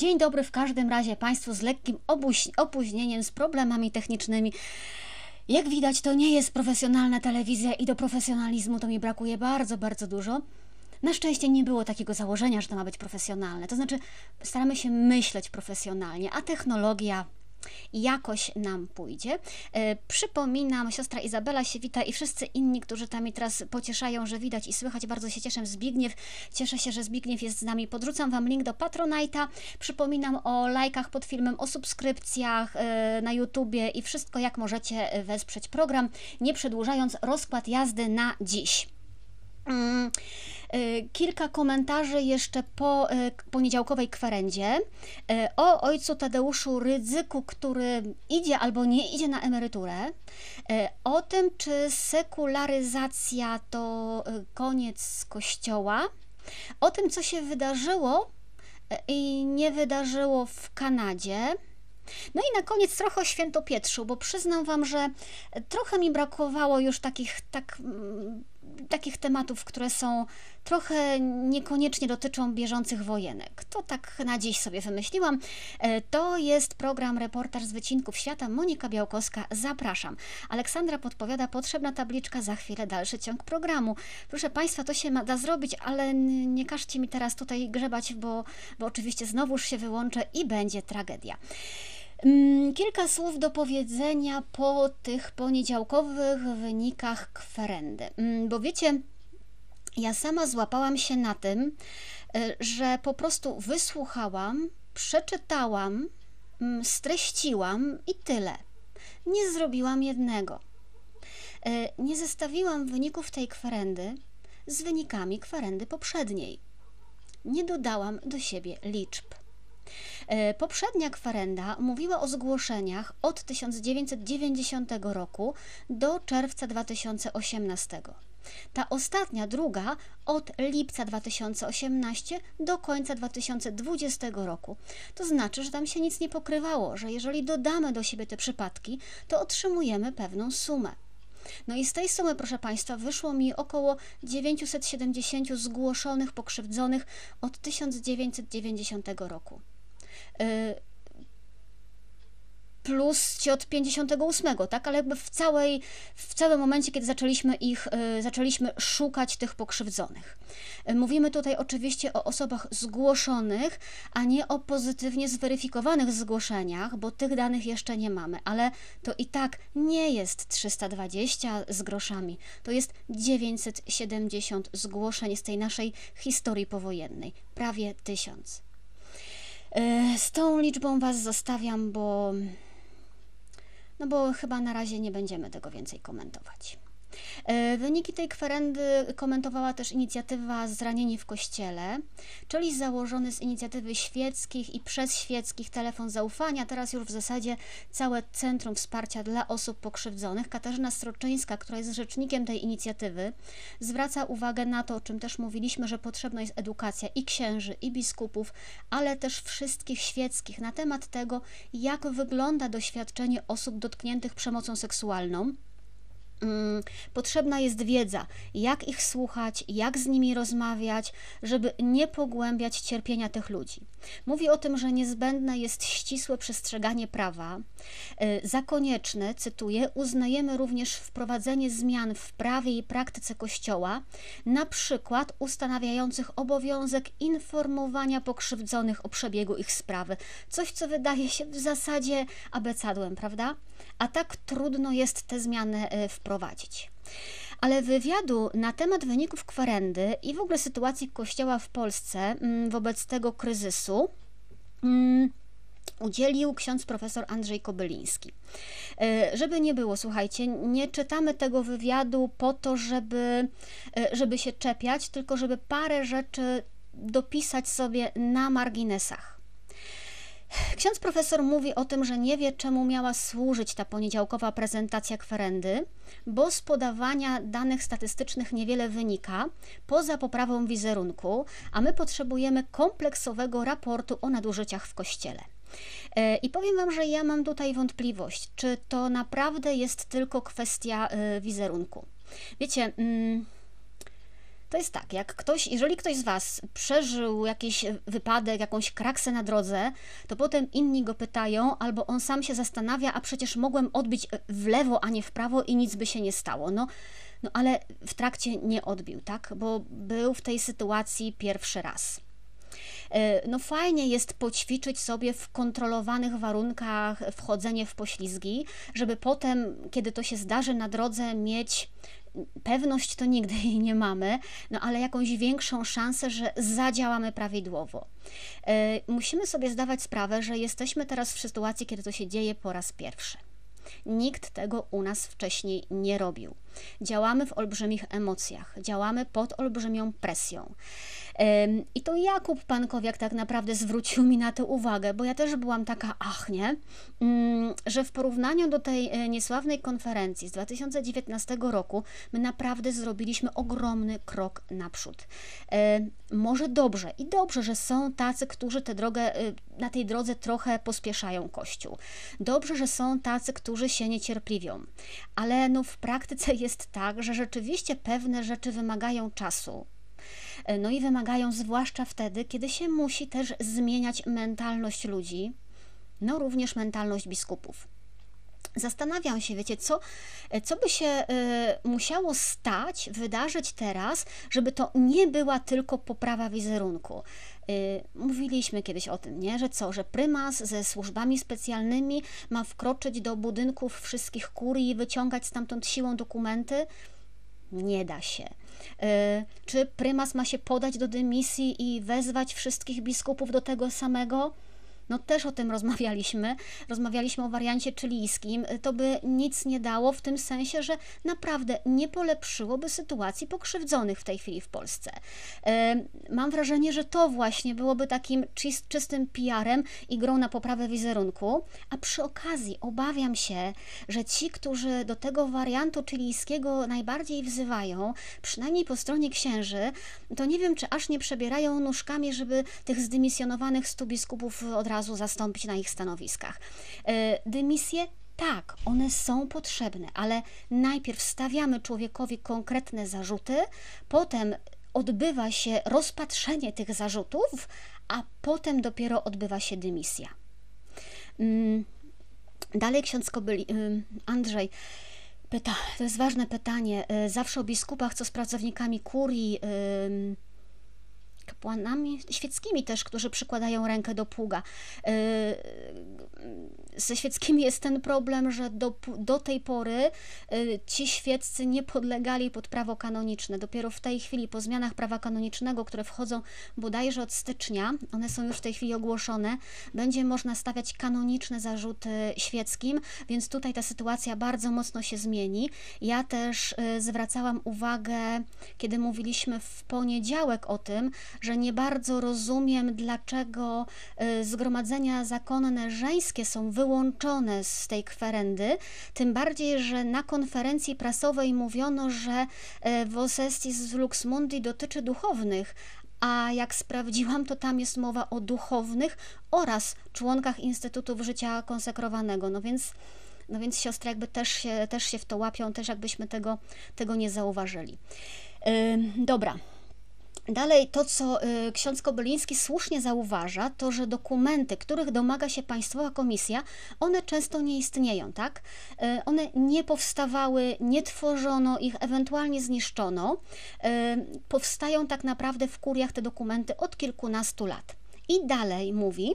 Dzień dobry w każdym razie Państwu z lekkim opóźnieniem, z problemami technicznymi. Jak widać, to nie jest profesjonalna telewizja i do profesjonalizmu to mi brakuje bardzo, bardzo dużo. Na szczęście nie było takiego założenia, że to ma być profesjonalne. To znaczy, staramy się myśleć profesjonalnie, a technologia jakoś nam pójdzie. E, przypominam, siostra Izabela się wita i wszyscy inni, którzy tam mi teraz pocieszają, że widać i słychać. Bardzo się cieszę. Zbigniew, cieszę się, że Zbigniew jest z nami. Podrzucam Wam link do Patronite'a. Przypominam o lajkach pod filmem, o subskrypcjach e, na YouTubie i wszystko, jak możecie wesprzeć program, nie przedłużając rozkład jazdy na dziś. Mm, y, kilka komentarzy jeszcze po y, poniedziałkowej kwerendzie y, o ojcu Tadeuszu Rydzyku, który idzie albo nie idzie na emeryturę, o tym, czy sekularyzacja to koniec kościoła, o tym, co się wydarzyło i nie wydarzyło w Kanadzie. No i na koniec trochę o Świętopietrzu, bo przyznam Wam, że trochę mi brakowało już takich tak mm, takich tematów, które są trochę niekoniecznie dotyczą bieżących wojenek. To tak na dziś sobie wymyśliłam. E, to jest program Reportaż z Wycinków Świata. Monika Białkowska, zapraszam. Aleksandra podpowiada, potrzebna tabliczka, za chwilę dalszy ciąg programu. Proszę Państwa, to się da zrobić, ale nie każcie mi teraz tutaj grzebać, bo, bo oczywiście znowuż się wyłączę i będzie tragedia. Mm, kilka słów do powiedzenia po tych poniedziałkowych wynikach kwerendy. Mm, bo wiecie, ja sama złapałam się na tym, y, że po prostu wysłuchałam, przeczytałam, mm, streściłam i tyle. Nie zrobiłam jednego. Y, nie zestawiłam wyników tej kwerendy z wynikami kwerendy poprzedniej. Nie dodałam do siebie liczb. E, poprzednia kwarenda mówiła o zgłoszeniach od 1990 roku do czerwca 2018. Ta ostatnia, druga, od lipca 2018 do końca 2020 roku. To znaczy, że tam się nic nie pokrywało, że jeżeli dodamy do siebie te przypadki, to otrzymujemy pewną sumę. No i z tej sumy, proszę Państwa, wyszło mi około 970 zgłoszonych pokrzywdzonych od 1990 roku. Y, plus ci od 58, tak? Ale jakby w, całej, w całym momencie, kiedy zaczęliśmy ich, y, zaczęliśmy szukać tych pokrzywdzonych. Y, mówimy tutaj oczywiście o osobach zgłoszonych, a nie o pozytywnie zweryfikowanych zgłoszeniach, bo tych danych jeszcze nie mamy, ale to i tak nie jest 320 z groszami, to jest 970 zgłoszeń z tej naszej historii powojennej, prawie 1000 z tą liczbą Was zostawiam, bo no bo chyba na razie nie będziemy tego więcej komentować. E, wyniki tej kwerendy komentowała też inicjatywa Zranieni w Kościele, czyli założony z inicjatywy świeckich i przez świeckich telefon zaufania, teraz już w zasadzie całe Centrum Wsparcia dla Osób Pokrzywdzonych. Katarzyna Stroczyńska, która jest rzecznikiem tej inicjatywy, zwraca uwagę na to, o czym też mówiliśmy, że potrzebna jest edukacja i księży, i biskupów, ale też wszystkich świeckich na temat tego, jak wygląda doświadczenie osób dotkniętych przemocą seksualną potrzebna jest wiedza, jak ich słuchać, jak z nimi rozmawiać, żeby nie pogłębiać cierpienia tych ludzi. Mówi o tym, że niezbędne jest ścisłe przestrzeganie prawa. Y, za konieczne, cytuję, uznajemy również wprowadzenie zmian w prawie i praktyce Kościoła, na przykład ustanawiających obowiązek informowania pokrzywdzonych o przebiegu ich sprawy. Coś, co wydaje się w zasadzie abecadłem, prawda? A tak trudno jest te zmiany y, wprowadzić. Ale wywiadu na temat wyników kwerendy i w ogóle sytuacji Kościoła w Polsce mm, wobec tego kryzysu mm, udzielił ksiądz profesor Andrzej Kobyliński. E, żeby nie było, słuchajcie, nie czytamy tego wywiadu po to, żeby, e, żeby się czepiać, tylko żeby parę rzeczy dopisać sobie na marginesach. Ksiądz profesor mówi o tym, że nie wie, czemu miała służyć ta poniedziałkowa prezentacja kwerendy, bo z podawania danych statystycznych niewiele wynika, poza poprawą wizerunku, a my potrzebujemy kompleksowego raportu o nadużyciach w kościele. E, I powiem Wam, że ja mam tutaj wątpliwość, czy to naprawdę jest tylko kwestia e, wizerunku. Wiecie, mm, To jest tak, jak ktoś, jeżeli ktoś z Was przeżył jakiś wypadek, jakąś kraksę na drodze, to potem inni go pytają, albo on sam się zastanawia, a przecież mogłem odbić w lewo, a nie w prawo i nic by się nie stało. No, no ale w trakcie nie odbił, tak? Bo był w tej sytuacji pierwszy raz. E, no fajnie jest poćwiczyć sobie w kontrolowanych warunkach wchodzenie w poślizgi, żeby potem, kiedy to się zdarzy na drodze, mieć pewność to nigdy jej nie mamy, no ale jakąś większą szansę, że zadziałamy prawidłowo. E, musimy sobie zdawać sprawę, że jesteśmy teraz w sytuacji, kiedy to się dzieje po raz pierwszy. Nikt tego u nas wcześniej nie robił. Działamy w olbrzymich emocjach, działamy pod olbrzymią presją. I to Jakub Pankowiak tak naprawdę zwrócił mi na to uwagę, bo ja też byłam taka, ach nie, mm, że w porównaniu do tej e, niesławnej konferencji z 2019 roku, my naprawdę zrobiliśmy ogromny krok naprzód. Może dobrze i dobrze, że są tacy, którzy tę drogę, e, na tej drodze trochę pospieszają Kościół. Dobrze, że są tacy, którzy się niecierpliwią, ale no w praktyce jest tak, że rzeczywiście pewne rzeczy wymagają czasu, E, no i wymagają zwłaszcza wtedy, kiedy się musi też zmieniać mentalność ludzi, no również mentalność biskupów. Zastanawiam się, wiecie, co, e, co by się y, musiało stać, wydarzyć teraz, żeby to nie była tylko poprawa wizerunku. Y, mówiliśmy kiedyś o tym, nie? że co, że prymas ze służbami specjalnymi ma wkroczyć do budynków wszystkich kurii i wyciągać stamtąd siłą dokumenty. Nie da się. E, czy prymas ma się podać do dymisji i wezwać wszystkich biskupów do tego samego? No też o tym rozmawialiśmy, rozmawialiśmy o wariancie chilijskim, to by nic nie dało w tym sensie, że naprawdę nie polepszyłoby sytuacji pokrzywdzonych w tej chwili w Polsce. Mam wrażenie, że to właśnie byłoby takim czystym PR-em i grą na poprawę wizerunku, a przy okazji obawiam się, że ci, którzy do tego wariantu chilijskiego najbardziej wzywają, przynajmniej po stronie księży, to nie wiem, czy aż nie przebierają nóżkami, żeby tych zdymisjonowanych stu biskupów od razu razu zastąpić na ich stanowiskach. E, dymisje tak, one są potrzebne, ale najpierw stawiamy człowiekowi konkretne zarzuty, potem odbywa się rozpatrzenie tych zarzutów, a potem dopiero odbywa się dymisja. Mm, dalej ksiądz Kobyli, y, Andrzej pyta, to jest ważne pytanie, y, zawsze o biskupach, co z pracownikami kurii, kapłanami świeckimi też, którzy przykładają rękę do pługa. Ze świeckimi jest ten problem, że do, do tej pory e, ci świeccy nie podlegali pod prawo kanoniczne. Dopiero w tej chwili, po zmianach prawa kanonicznego, które wchodzą bodajże od stycznia, one są już w tej chwili ogłoszone, będzie można stawiać kanoniczne zarzuty świeckim, więc tutaj ta sytuacja bardzo mocno się zmieni. Ja też e, zwracałam uwagę, kiedy mówiliśmy w poniedziałek o tym, że nie bardzo rozumiem, dlaczego y, zgromadzenia zakonne żeńskie są wyłączone z tej kwerendy, tym bardziej, że na konferencji prasowej mówiono, że y, Vosestis Lux Mundi dotyczy duchownych, a jak sprawdziłam, to tam jest mowa o duchownych oraz członkach Instytutów Życia Konsekrowanego. No więc, no więc siostry jakby też się, też się w to łapią, też jakbyśmy tego, tego nie zauważyli. Yy, dobra. Dalej to, co y, ksiądz Kobyliński słusznie zauważa, to, że dokumenty, których domaga się Państwowa Komisja, one często nie istnieją, tak? Y, one nie powstawały, nie tworzono ich, ewentualnie zniszczono. Y, powstają tak naprawdę w kuriach te dokumenty od kilkunastu lat. I dalej mówi,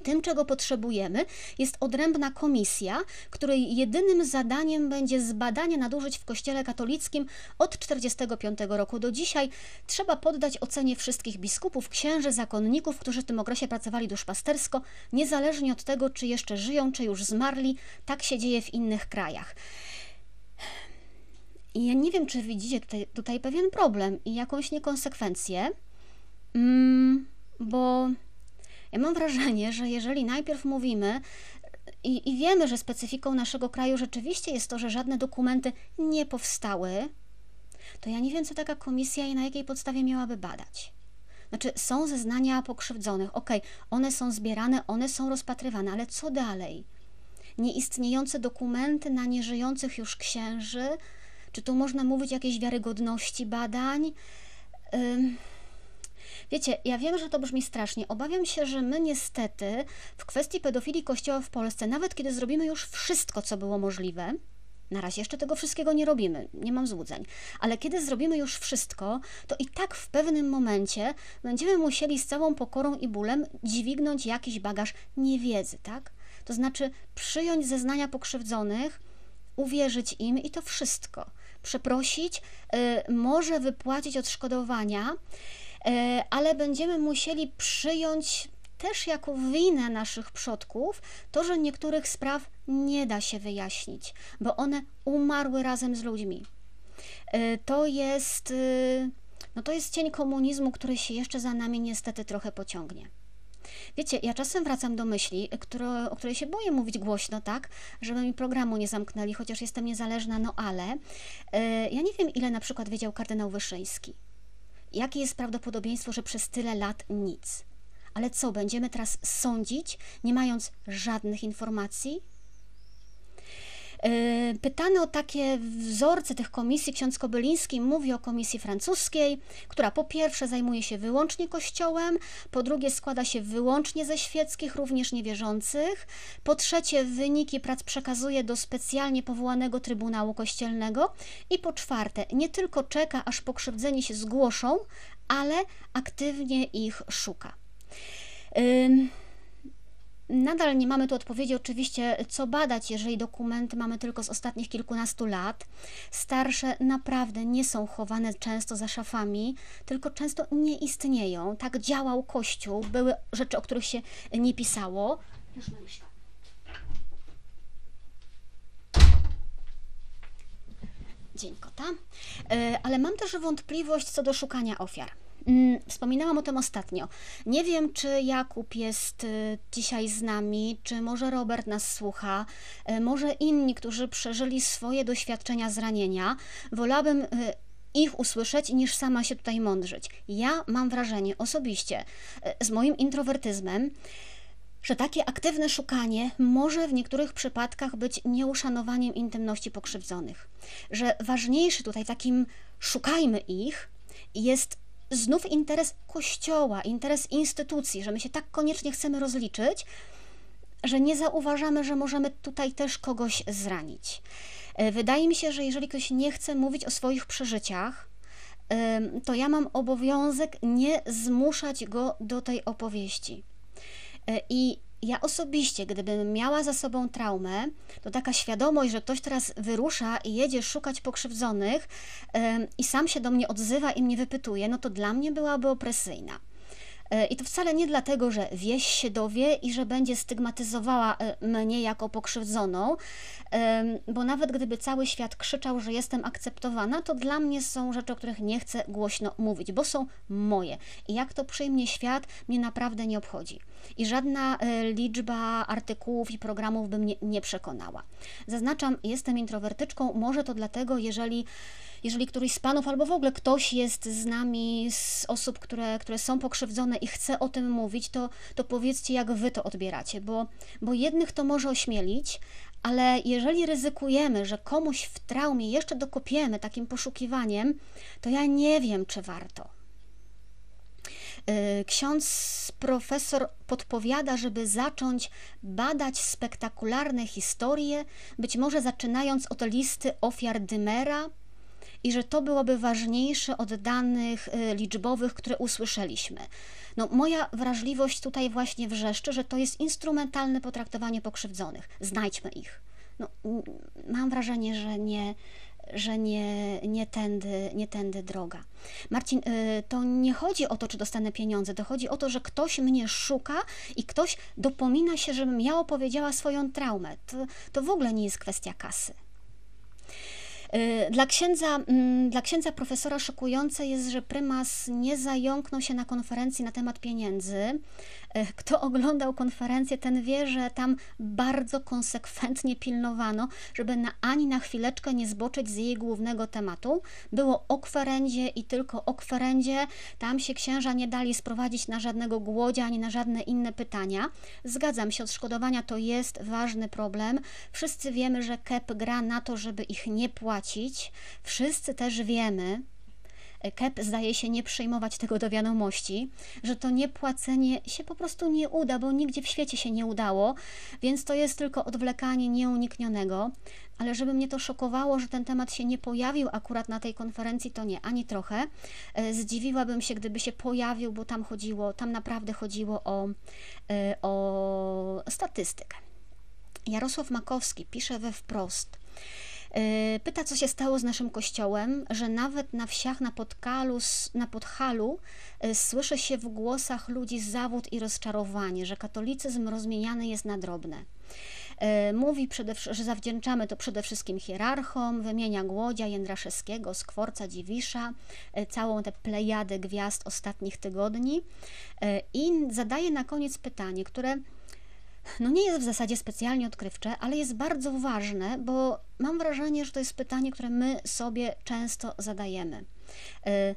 tym, czego potrzebujemy, jest odrębna komisja, której jedynym zadaniem będzie zbadanie nadużyć w Kościele katolickim od 1945 roku do dzisiaj. Trzeba poddać ocenie wszystkich biskupów, księży, zakonników, którzy w tym okresie pracowali duszpastersko, niezależnie od tego, czy jeszcze żyją, czy już zmarli. Tak się dzieje w innych krajach. I ja nie wiem, czy widzicie tutaj, tutaj pewien problem i jakąś niekonsekwencję, mm, bo ja mam wrażenie, że jeżeli najpierw mówimy i, i wiemy, że specyfiką naszego kraju rzeczywiście jest to, że żadne dokumenty nie powstały, to ja nie wiem, co taka komisja i na jakiej podstawie miałaby badać. Znaczy, są zeznania pokrzywdzonych, ok, one są zbierane, one są rozpatrywane, ale co dalej? Nieistniejące dokumenty na nieżyjących już księży, Czy tu można mówić o jakiejś wiarygodności badań? Wiecie, ja wiem, że to brzmi strasznie. Obawiam się, że my niestety w kwestii pedofilii Kościoła w Polsce, nawet kiedy zrobimy już wszystko, co było możliwe, na razie jeszcze tego wszystkiego nie robimy, nie mam złudzeń. Ale kiedy zrobimy już wszystko, to i tak w pewnym momencie będziemy musieli z całą pokorą i bólem dźwignąć jakiś bagaż niewiedzy, tak? To znaczy przyjąć zeznania pokrzywdzonych, uwierzyć im i to wszystko. Przeprosić, yy, może wypłacić odszkodowania, ale będziemy musieli przyjąć też jako winę naszych przodków to, że niektórych spraw nie da się wyjaśnić, bo one umarły razem z ludźmi. Y, to jest, y, no to jest cień komunizmu, który się jeszcze za nami niestety trochę pociągnie. Wiecie, ja czasem wracam do myśli, które, o której się boję mówić głośno, tak, żeby mi programu nie zamknęli, chociaż jestem niezależna, no ale y, ja nie wiem, ile na przykład wiedział kardynał Wyszyński. Jakie jest prawdopodobieństwo, że przez tyle lat nic? Ale co, będziemy teraz sądzić, nie mając żadnych informacji? E, pytany o takie wzorce tych komisji, ksiądz Kobyliński mówi o komisji francuskiej, która po pierwsze zajmuje się wyłącznie kościołem, po drugie składa się wyłącznie ze świeckich, również niewierzących, po trzecie wyniki prac przekazuje do specjalnie powołanego Trybunału Kościelnego i po czwarte nie tylko czeka, aż pokrzywdzeni się zgłoszą, ale aktywnie ich szuka. Nadal nie mamy tu odpowiedzi, oczywiście, co badać, jeżeli dokumenty mamy tylko z ostatnich kilkunastu lat. Starsze naprawdę nie są chowane często za szafami, tylko często nie istnieją. Tak działał Kościół, były rzeczy, o których się nie pisało. Już myślę. Dzień kota. E, ale mam też wątpliwość co do szukania ofiar. Mm, wspominałam o tym ostatnio. Nie wiem, czy Jakub jest y, dzisiaj z nami, czy może Robert nas słucha, y, może inni, którzy przeżyli swoje doświadczenia zranienia. Wolałabym y, ich usłyszeć, niż sama się tutaj mądrzyć. Ja mam wrażenie osobiście, z moim introwertyzmem, że takie aktywne szukanie może w niektórych przypadkach być nieuszanowaniem intymności pokrzywdzonych. Że ważniejszy tutaj takim szukajmy ich jest znów interes kościoła, interes instytucji, że my się tak koniecznie chcemy rozliczyć, że nie zauważamy, że możemy tutaj też kogoś zranić. E, wydaje mi się, że jeżeli ktoś nie chce mówić o swoich przeżyciach, to ja mam obowiązek nie zmuszać go do tej opowieści. E, I ja osobiście, gdybym miała za sobą traumę, to taka świadomość, że ktoś teraz wyrusza i jedzie szukać pokrzywdzonych yy, i sam się do mnie odzywa i mnie wypytuje, no to dla mnie byłaby opresyjna. E, I to wcale nie dlatego, że wieś się dowie i że będzie stygmatyzowała e, mnie jako pokrzywdzoną, bo nawet gdyby cały świat krzyczał, że jestem akceptowana, to dla mnie są rzeczy, o których nie chcę głośno mówić, bo są moje. I jak to przyjmie świat, mnie naprawdę nie obchodzi. I żadna e, liczba artykułów i programów by mnie nie przekonała. Zaznaczam, jestem introwertyczką, może to dlatego, jeżeli jeżeli któryś z panów albo w ogóle ktoś jest z nami, z osób, które, które są pokrzywdzone i chce o tym mówić, to, to powiedzcie, jak wy to odbieracie, bo, bo jednych to może ośmielić, ale jeżeli ryzykujemy, że komuś w traumie jeszcze dokopiemy takim poszukiwaniem, to ja nie wiem, czy warto. Y, ksiądz profesor podpowiada, żeby zacząć badać spektakularne historie, być może zaczynając od listy ofiar Dymera, i że to byłoby ważniejsze od danych y, liczbowych, które usłyszeliśmy. No, moja wrażliwość tutaj właśnie wrzeszczy, że to jest instrumentalne potraktowanie pokrzywdzonych. Znajdźmy ich. No, mam wrażenie, że nie, że nie, nie, tędy, nie tędy droga. Marcin, y, to nie chodzi o to, czy dostanę pieniądze, to chodzi o to, że ktoś mnie szuka i ktoś dopomina się, żebym ja opowiedziała swoją traumę. To, to w ogóle nie jest kwestia kasy. Y, dla księdza, mm, dla księdza profesora szokujące jest, że prymas nie zająknął się na konferencji na temat pieniędzy, kto oglądał konferencję, ten wie, że tam bardzo konsekwentnie pilnowano, żeby na, ani na chwileczkę nie zboczyć z jej głównego tematu. Było o kwerendzie i tylko o kwerendzie. Tam się księża nie dali sprowadzić na żadnego głodzia ani na żadne inne pytania. Zgadzam się, odszkodowania to jest ważny problem. Wszyscy wiemy, że KEP gra na to, żeby ich nie płacić. Wszyscy też wiemy, KEP zdaje się nie przyjmować tego do wiadomości, że to niepłacenie się po prostu nie uda, bo nigdzie w świecie się nie udało, więc to jest tylko odwlekanie nieuniknionego. Ale żeby mnie to szokowało, że ten temat się nie pojawił akurat na tej konferencji, to nie, ani trochę. E, zdziwiłabym się, gdyby się pojawił, bo tam chodziło, tam naprawdę chodziło o, e, o statystykę. Jarosław Makowski pisze we wprost. E, pyta, co się stało z naszym kościołem, że nawet na wsiach na, Podkalu, na Podhalu e, słyszy się w głosach ludzi zawód i rozczarowanie, że katolicyzm rozmieniany jest na drobne. E, mówi, że zawdzięczamy to przede wszystkim hierarchom, wymienia Głodzia, Jędraszewskiego, Skworca, Dziwisza, całą tę plejadę gwiazd ostatnich tygodni i zadaje na koniec pytanie, które no nie jest w zasadzie specjalnie odkrywcze, ale jest bardzo ważne, bo mam wrażenie, że to jest pytanie, które my sobie często zadajemy. E,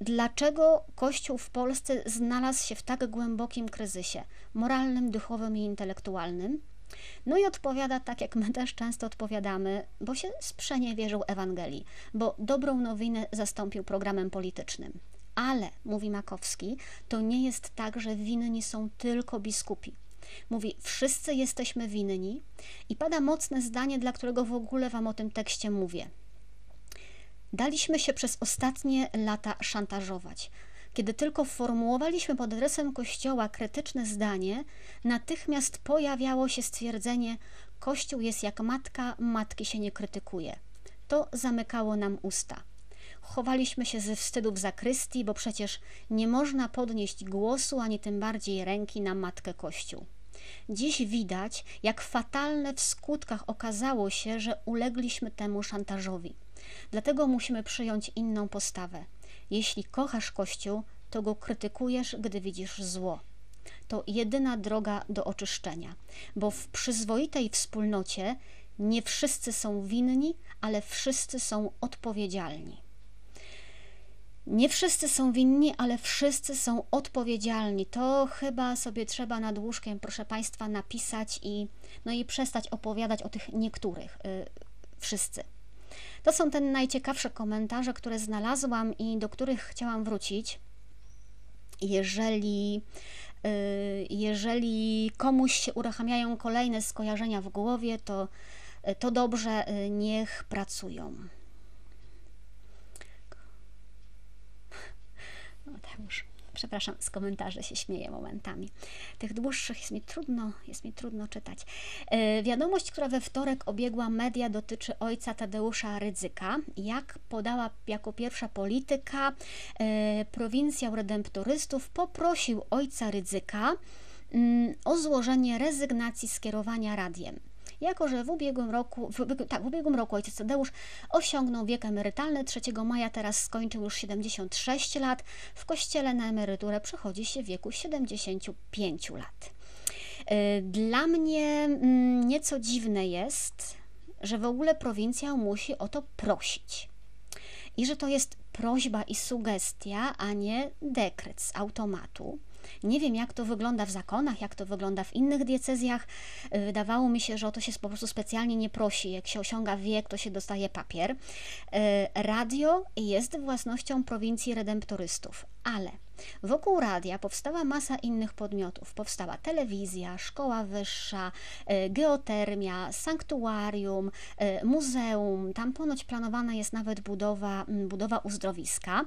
dlaczego Kościół w Polsce znalazł się w tak głębokim kryzysie moralnym, duchowym i intelektualnym? No i odpowiada tak, jak my też często odpowiadamy, bo się sprzeniewierzył Ewangelii, bo dobrą nowinę zastąpił programem politycznym. Ale, mówi Makowski, to nie jest tak, że winni są tylko biskupi. Mówi, wszyscy jesteśmy winni i pada mocne zdanie, dla którego w ogóle Wam o tym tekście mówię. Daliśmy się przez ostatnie lata szantażować. Kiedy tylko formułowaliśmy pod adresem Kościoła krytyczne zdanie, natychmiast pojawiało się stwierdzenie: Kościół jest jak matka, matki się nie krytykuje. To zamykało nam usta. Chowaliśmy się ze wstydu w zakrystii, bo przecież nie można podnieść głosu ani tym bardziej ręki na matkę Kościół. Dziś widać, jak fatalne w skutkach okazało się, że ulegliśmy temu szantażowi. Dlatego musimy przyjąć inną postawę. Jeśli kochasz Kościół, to go krytykujesz, gdy widzisz zło. To jedyna droga do oczyszczenia, bo w przyzwoitej wspólnocie nie wszyscy są winni, ale wszyscy są odpowiedzialni. Nie wszyscy są winni, ale wszyscy są odpowiedzialni. To chyba sobie trzeba nad łóżkiem, proszę Państwa, napisać i, no i przestać opowiadać o tych niektórych. Yy, wszyscy. To są te najciekawsze komentarze, które znalazłam i do których chciałam wrócić. Jeżeli, yy, jeżeli komuś się uruchamiają kolejne skojarzenia w głowie, to, to dobrze, yy, niech pracują. Mateusz. Przepraszam, z komentarzy się śmieję momentami. Tych dłuższych jest mi trudno, jest mi trudno czytać. E, wiadomość, która we wtorek obiegła media, dotyczy ojca Tadeusza Rydzyka. Jak podała jako pierwsza polityka, e, prowincjał redemptorystów poprosił ojca Rydzyka mm, o złożenie rezygnacji z kierowania radiem jako że w ubiegłym roku, w, tak, w ubiegłym roku ojciec Tadeusz osiągnął wiek emerytalny, 3 maja teraz skończył już 76 lat, w kościele na emeryturę przechodzi się w wieku 75 lat. Y, dla mnie mm, nieco dziwne jest, że w ogóle prowincja musi o to prosić. I że to jest prośba i sugestia, a nie dekret z automatu. Nie wiem, jak to wygląda w zakonach, jak to wygląda w innych diecezjach. Wydawało mi się, że o to się po prostu specjalnie nie prosi. Jak się osiąga wiek, to się dostaje papier. E, radio jest własnością prowincji redemptorystów, ale Wokół radia powstała masa innych podmiotów. Powstała telewizja, szkoła wyższa, e, geotermia, sanktuarium, muzeum. Tam ponoć planowana jest nawet budowa, budowa uzdrowiska.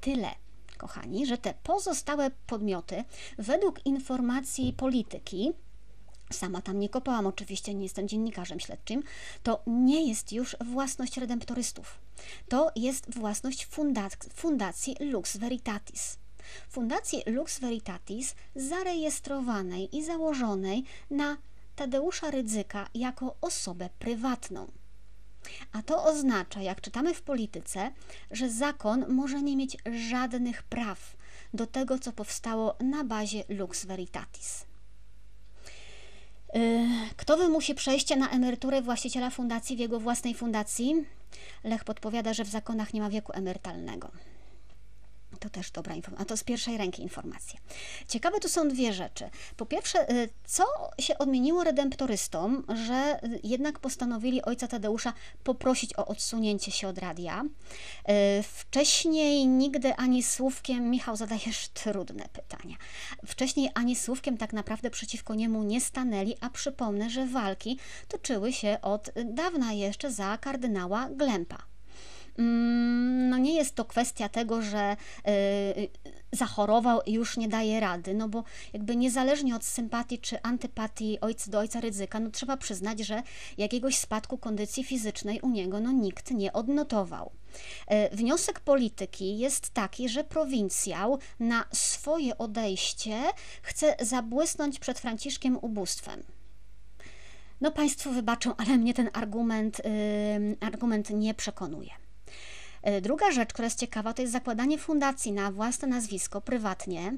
Tyle kochani, że te pozostałe podmioty, według informacji polityki, Sama tam nie kopałam, oczywiście nie jestem dziennikarzem śledczym. To nie jest już własność redemptorystów. To jest własność fundac- Fundacji Lux Veritatis. Fundacji Lux Veritatis zarejestrowanej i założonej na Tadeusza Rydzyka jako osobę prywatną. A to oznacza, jak czytamy w polityce, że zakon może nie mieć żadnych praw do tego, co powstało na bazie Lux Veritatis. Y, kto wymusi przejście na emeryturę właściciela fundacji w jego własnej fundacji? Lech podpowiada, że w zakonach nie ma wieku emerytalnego. To też dobra informacja, a to z pierwszej ręki informacje. Ciekawe tu są dwie rzeczy. Po pierwsze, y, co się odmieniło redemptorystom, że y, jednak postanowili ojca Tadeusza poprosić o odsunięcie się od radia. Y, wcześniej nigdy ani słówkiem, Michał zadajesz trudne pytania. Wcześniej ani słówkiem tak naprawdę przeciwko niemu nie stanęli, a przypomnę, że walki toczyły się od dawna jeszcze za kardynała Glempa. Mm, no nie jest to kwestia tego, że y, zachorował i już nie daje rady, no bo jakby niezależnie od sympatii czy antypatii ojca do ojca ryzyka, no trzeba przyznać, że jakiegoś spadku kondycji fizycznej u niego no nikt nie odnotował. Y, wniosek polityki jest taki, że prowincjał na swoje odejście chce zabłysnąć przed Franciszkiem ubóstwem. No Państwo wybaczą, ale mnie ten argument, yy, argument nie przekonuje. E, druga rzecz, która jest ciekawa, to jest zakładanie fundacji na własne nazwisko prywatnie.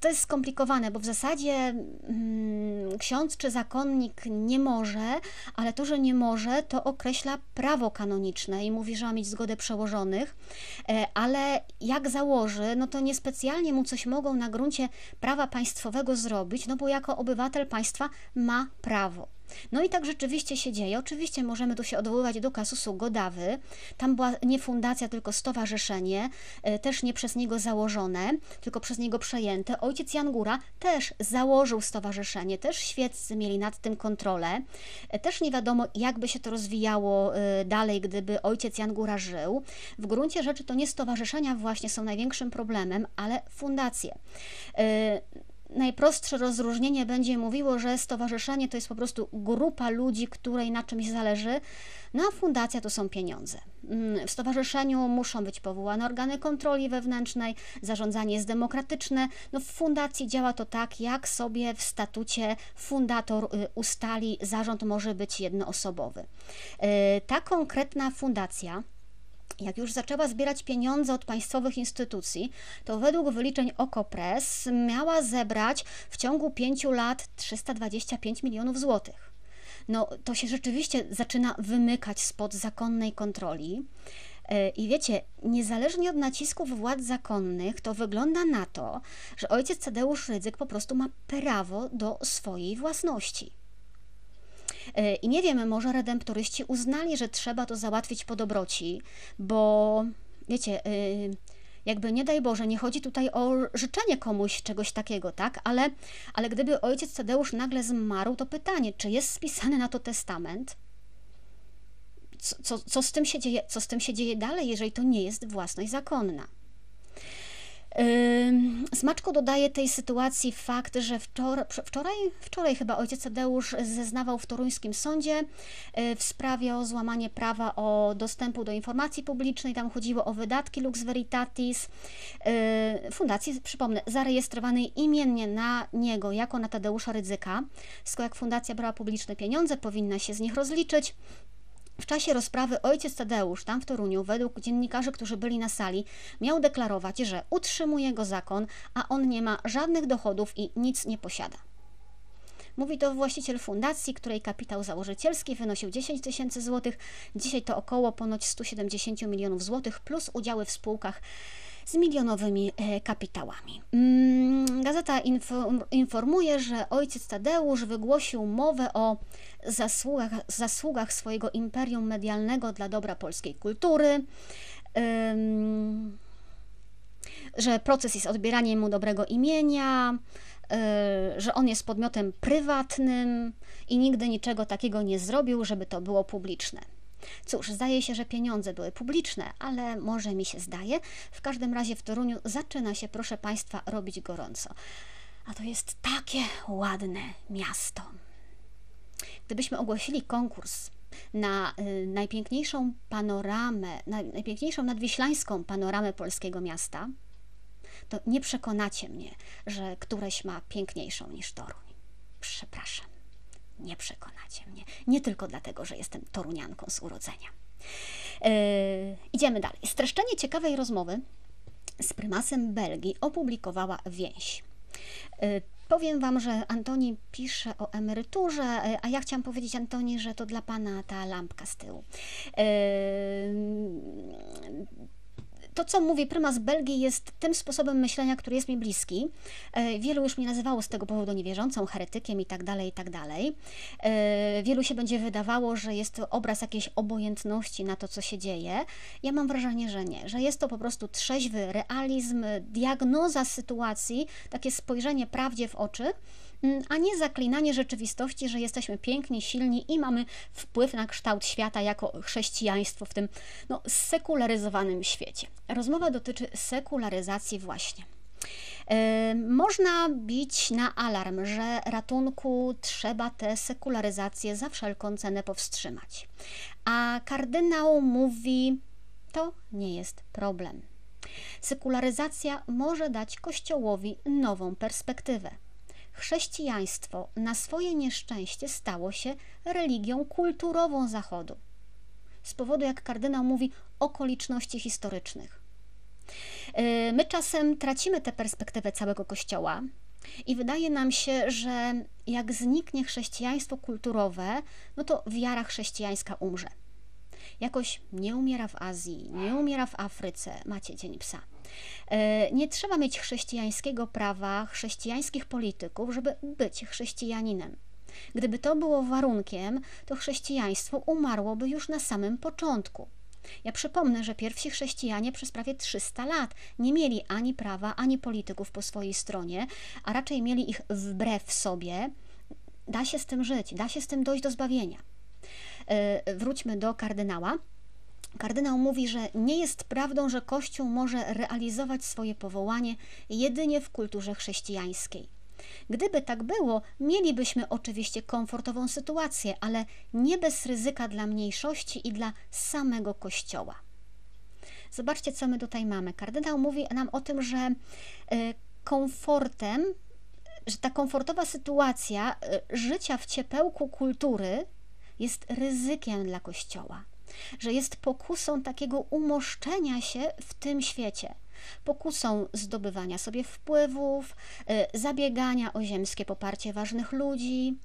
To jest skomplikowane, bo w zasadzie hmm, ksiądz czy zakonnik nie może, ale to, że nie może, to określa prawo kanoniczne i mówi, że ma mieć zgodę przełożonych, e, ale jak założy, no to niespecjalnie mu coś mogą na gruncie prawa państwowego zrobić, no bo jako obywatel państwa ma prawo. No i tak rzeczywiście się dzieje. Oczywiście możemy tu się odwoływać do kasusu Godawy. Tam była nie fundacja, tylko stowarzyszenie, e, też nie przez niego założone, tylko przez niego przejęte. Ojciec Jan Góra też założył stowarzyszenie, też świeccy mieli nad tym kontrolę. E, też nie wiadomo, jakby się to rozwijało e, dalej, gdyby ojciec Jan Góra żył. W gruncie rzeczy to nie stowarzyszenia właśnie są największym problemem, ale fundacje najprostsze rozróżnienie będzie mówiło, że stowarzyszenie to jest po prostu grupa ludzi, której na czymś zależy, no a fundacja to są pieniądze. Mm, w stowarzyszeniu muszą być powołane organy kontroli wewnętrznej, zarządzanie jest demokratyczne. No w fundacji działa to tak, jak sobie w statucie fundator y, ustali, zarząd może być jednoosobowy. Y, ta konkretna fundacja jak już zaczęła zbierać pieniądze od państwowych instytucji, to według wyliczeń Okopres miała zebrać w ciągu pięciu lat 325 milionów złotych. No, to się rzeczywiście zaczyna wymykać spod zakonnej kontroli. E, I wiecie, niezależnie od nacisków władz zakonnych, to wygląda na to, że ojciec Tadeusz Rydzyk po prostu ma prawo do swojej własności. E, I nie wiem, może redemptoryści uznali, że trzeba to załatwić po dobroci, bo wiecie, e, jakby nie daj Boże, nie chodzi tutaj o życzenie komuś czegoś takiego, tak? Ale, ale gdyby ojciec Tadeusz nagle zmarł, to pytanie, czy jest spisany na to testament? Co, co, co, z tym się dzieje, co z tym się dzieje dalej, jeżeli to nie jest własność zakonna? Smaczko dodaje tej sytuacji fakt, że wczoraj, wczoraj, wczoraj chyba ojciec Tadeusz zeznawał w toruńskim sądzie y, w sprawie o złamanie prawa o dostępu do informacji publicznej. Tam chodziło o wydatki Lux Veritatis, y, fundacji, przypomnę, zarejestrowanej imiennie na niego jako na Tadeusza Rydzyka. Skoro jak fundacja brała publiczne pieniądze, powinna się z nich rozliczyć. W czasie rozprawy ojciec Tadeusz, tam w Toruniu, według dziennikarzy, którzy byli na sali, miał deklarować, że utrzymuje go zakon, a on nie ma żadnych dochodów i nic nie posiada. Mówi to właściciel fundacji, której kapitał założycielski wynosił 10 tysięcy złotych. Dzisiaj to około ponoć 170 milionów złotych plus udziały w spółkach z milionowymi e, kapitałami. Mm, gazeta informuje, że ojciec Tadeusz wygłosił mowę o zasługach, zasługach swojego imperium medialnego dla dobra polskiej kultury. że proces jest odbieraniem mu dobrego imienia, e, że on jest podmiotem prywatnym i nigdy niczego takiego nie zrobił, żeby to było publiczne. Cóż, zdaje się, że pieniądze były publiczne, ale może mi się zdaje. W każdym razie w Toruniu zaczyna się, proszę Państwa, robić gorąco. A to jest takie ładne miasto. Gdybyśmy ogłosili konkurs na y, najpiękniejszą panoramę, na, najpiękniejszą nadwiślańską panoramę polskiego miasta, to nie przekonacie mnie, że któreś ma piękniejszą niż Toruń. Przepraszam nie przekonacie mnie. Nie tylko dlatego, że jestem torunianką z urodzenia. Yy, idziemy dalej. Streszczenie ciekawej rozmowy z prymasem Belgii opublikowała więź. Y, powiem Wam, że Antoni pisze o emeryturze, y, a ja chciałam powiedzieć Antoni, że to dla Pana ta lampka z tyłu. To, co mówi prymas Belgii, jest tym sposobem myślenia, który jest mi bliski. E, wielu już mnie nazywało z tego powodu niewierzącą, heretykiem i tak dalej, i tak dalej. E, wielu się będzie wydawało, że jest to obraz jakiejś obojętności na to, co się dzieje. Ja mam wrażenie, że nie, że jest to po prostu trzeźwy realizm, diagnoza sytuacji, takie spojrzenie prawdzie w oczy a nie zaklinanie rzeczywistości, że jesteśmy piękni, silni i mamy wpływ na kształt świata jako chrześcijaństwo w tym no, sekularyzowanym świecie. Rozmowa dotyczy sekularyzacji właśnie. Yy, można bić na alarm, że ratunku trzeba tę sekularyzację za wszelką cenę powstrzymać. A kardynał mówi: To nie jest problem. Sekularyzacja może dać Kościołowi nową perspektywę chrześcijaństwo na swoje nieszczęście stało się religią kulturową Zachodu. Z powodu, jak kardynał mówi, okoliczności historycznych. E, my czasem tracimy tę perspektywę całego Kościoła i wydaje nam się, że jak zniknie chrześcijaństwo kulturowe, no to wiara chrześcijańska umrze. Jakoś nie umiera w Azji, nie umiera w Afryce. Macie Dzień Psa. E, nie trzeba mieć chrześcijańskiego prawa, chrześcijańskich polityków, żeby być chrześcijaninem. Gdyby to było warunkiem, to chrześcijaństwo umarłoby już na samym początku. Ja przypomnę, że pierwsi chrześcijanie przez prawie 300 lat nie mieli ani prawa, ani polityków po swojej stronie, a raczej mieli ich wbrew sobie. Da się z tym żyć, da się z tym dojść do zbawienia. E, wróćmy do kardynała. Kardynał mówi, że nie jest prawdą, że Kościół może realizować swoje powołanie jedynie w kulturze chrześcijańskiej. Gdyby tak było, mielibyśmy oczywiście komfortową sytuację, ale nie bez ryzyka dla mniejszości i dla samego Kościoła. Zobaczcie, co my tutaj mamy. Kardynał mówi nam o tym, że e, komfortem, że ta komfortowa sytuacja e, życia w ciepełku kultury jest ryzykiem dla Kościoła że jest pokusą takiego umoszczenia się w tym świecie, pokusą zdobywania sobie wpływów, y, zabiegania o ziemskie poparcie ważnych ludzi,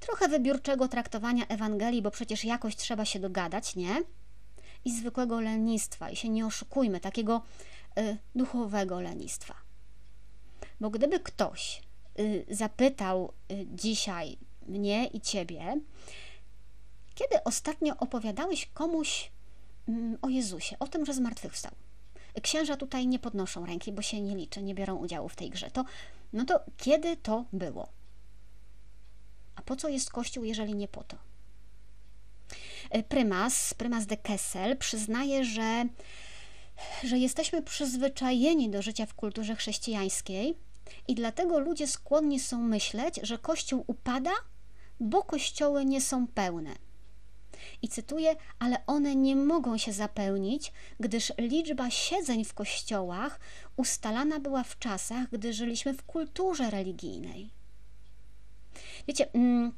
trochę wybiórczego traktowania Ewangelii, bo przecież jakoś trzeba się dogadać, nie? I zwykłego lenistwa, i się nie oszukujmy, takiego y, duchowego lenistwa. Bo gdyby ktoś y, zapytał y, dzisiaj mnie i ciebie, kiedy ostatnio opowiadałeś komuś mm, o Jezusie, o tym, że zmartwychwstał? Księża tutaj nie podnoszą ręki, bo się nie liczy, nie biorą udziału w tej grze. To, no to kiedy to było? A po co jest Kościół, jeżeli nie po to? E, prymas, prymas de Kessel przyznaje, że, że jesteśmy przyzwyczajeni do życia w kulturze chrześcijańskiej i dlatego ludzie skłonni są myśleć, że Kościół upada, bo kościoły nie są pełne. I cytuję, ale one nie mogą się zapełnić, gdyż liczba siedzeń w kościołach ustalana była w czasach, gdy żyliśmy w kulturze religijnej. Wiecie, mm,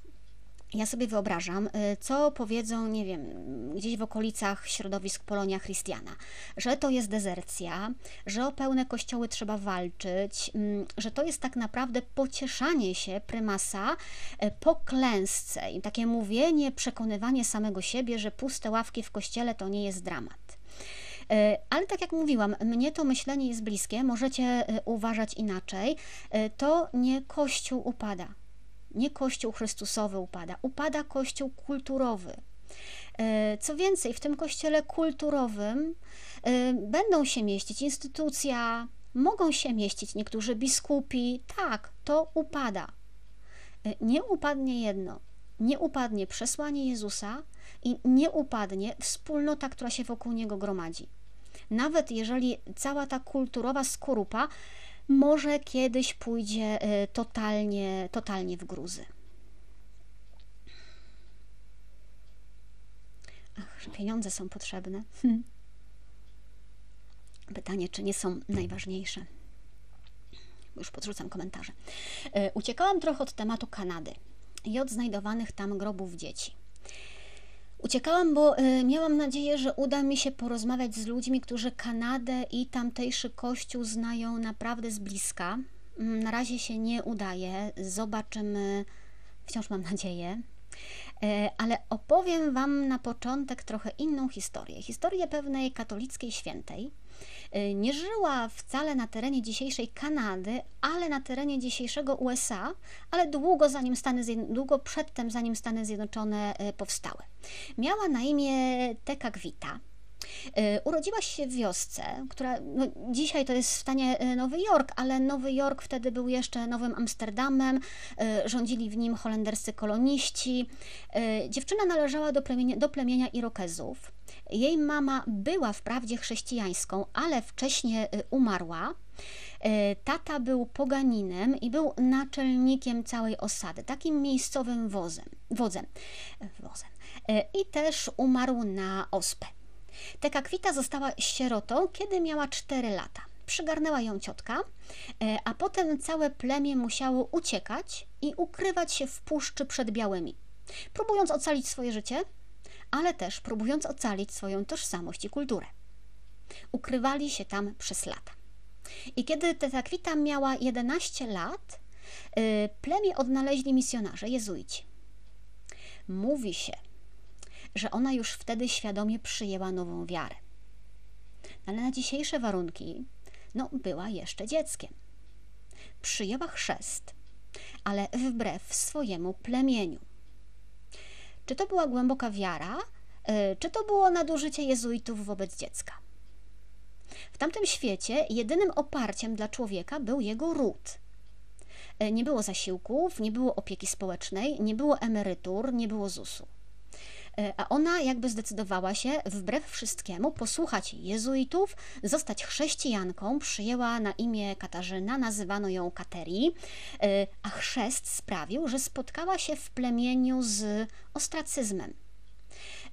ja sobie wyobrażam, y, co powiedzą, nie wiem, gdzieś w okolicach środowisk Polonia Christiana, że to jest dezercja, że o pełne kościoły trzeba walczyć, mm, że to jest tak naprawdę pocieszanie się prymasa y, po klęsce i takie mówienie, przekonywanie samego siebie, że puste ławki w kościele to nie jest dramat. Y, ale tak jak mówiłam, mnie to myślenie jest bliskie, możecie uważać inaczej. To nie Kościół upada nie Kościół Chrystusowy upada, upada Kościół kulturowy. E, co więcej, w tym kościele kulturowym e, będą się mieścić instytucja, mogą się mieścić niektórzy biskupi. Tak, to upada. E, nie upadnie jedno. Nie upadnie przesłanie Jezusa i nie upadnie wspólnota, która się wokół niego gromadzi. Nawet jeżeli cała ta kulturowa skorupa może kiedyś pójdzie y, totalnie, totalnie w gruzy. Ach, że pieniądze są potrzebne. Hm. Pytanie, czy nie są najważniejsze? Już podrzucam komentarze. Y, uciekałam trochę od tematu Kanady i od znajdowanych tam grobów dzieci. Uciekałam, bo y, miałam nadzieję, że uda mi się porozmawiać z ludźmi, którzy Kanadę i tamtejszy kościół znają naprawdę z bliska. Mm, na razie się nie udaje, zobaczymy, wciąż mam nadzieję. E, ale opowiem Wam na początek trochę inną historię. Historię pewnej katolickiej świętej. E, nie żyła wcale na terenie dzisiejszej Kanady, ale na terenie dzisiejszego USA, ale długo, zanim Stany długo przedtem, zanim Stany Zjednoczone e, powstały. Miała na imię Tekagwita. E, urodziłaś się w wiosce, która no, dzisiaj to jest w stanie e, Nowy Jork, ale Nowy Jork wtedy był jeszcze Nowym Amsterdamem, e, rządzili w nim holenderscy koloniści. Dziewczyna należała do plemienia, do plemienia Irokezów. Jej mama była wprawdzie chrześcijańską, ale wcześniej umarła. Tata był poganinem i był naczelnikiem całej osady, takim miejscowym wozem, wodzem. wozem. I też umarł na ospę. Tekakwita została sierotą, kiedy miała 4 lata. Przygarnęła ją ciotka, e, a potem całe plemię musiało uciekać i ukrywać się w puszczy przed białymi, próbując ocalić swoje życie, ale też próbując ocalić swoją tożsamość i kulturę. Ukrywali się tam przez lata. I kiedy Tetakwita miała 11 lat, e, plemię odnaleźli misjonarze, jezuici. Mówi się, że ona już wtedy świadomie przyjęła nową wiarę. Ale na dzisiejsze warunki, no, była jeszcze dzieckiem. Przyjęła chrzest, ale wbrew swojemu plemieniu. Czy to była głęboka wiara, e, czy to było nadużycie jezuitów wobec dziecka? W tamtym świecie jedynym oparciem dla człowieka był jego ród. E, nie było zasiłków, nie było opieki społecznej, nie było emerytur, nie było ZUS-u. E, a ona jakby zdecydowała się wbrew wszystkiemu posłuchać jezuitów, zostać chrześcijanką, przyjęła na imię Katarzyna, nazywano ją Kateri, e, a chrzest sprawił, że spotkała się w plemieniu z ostracyzmem.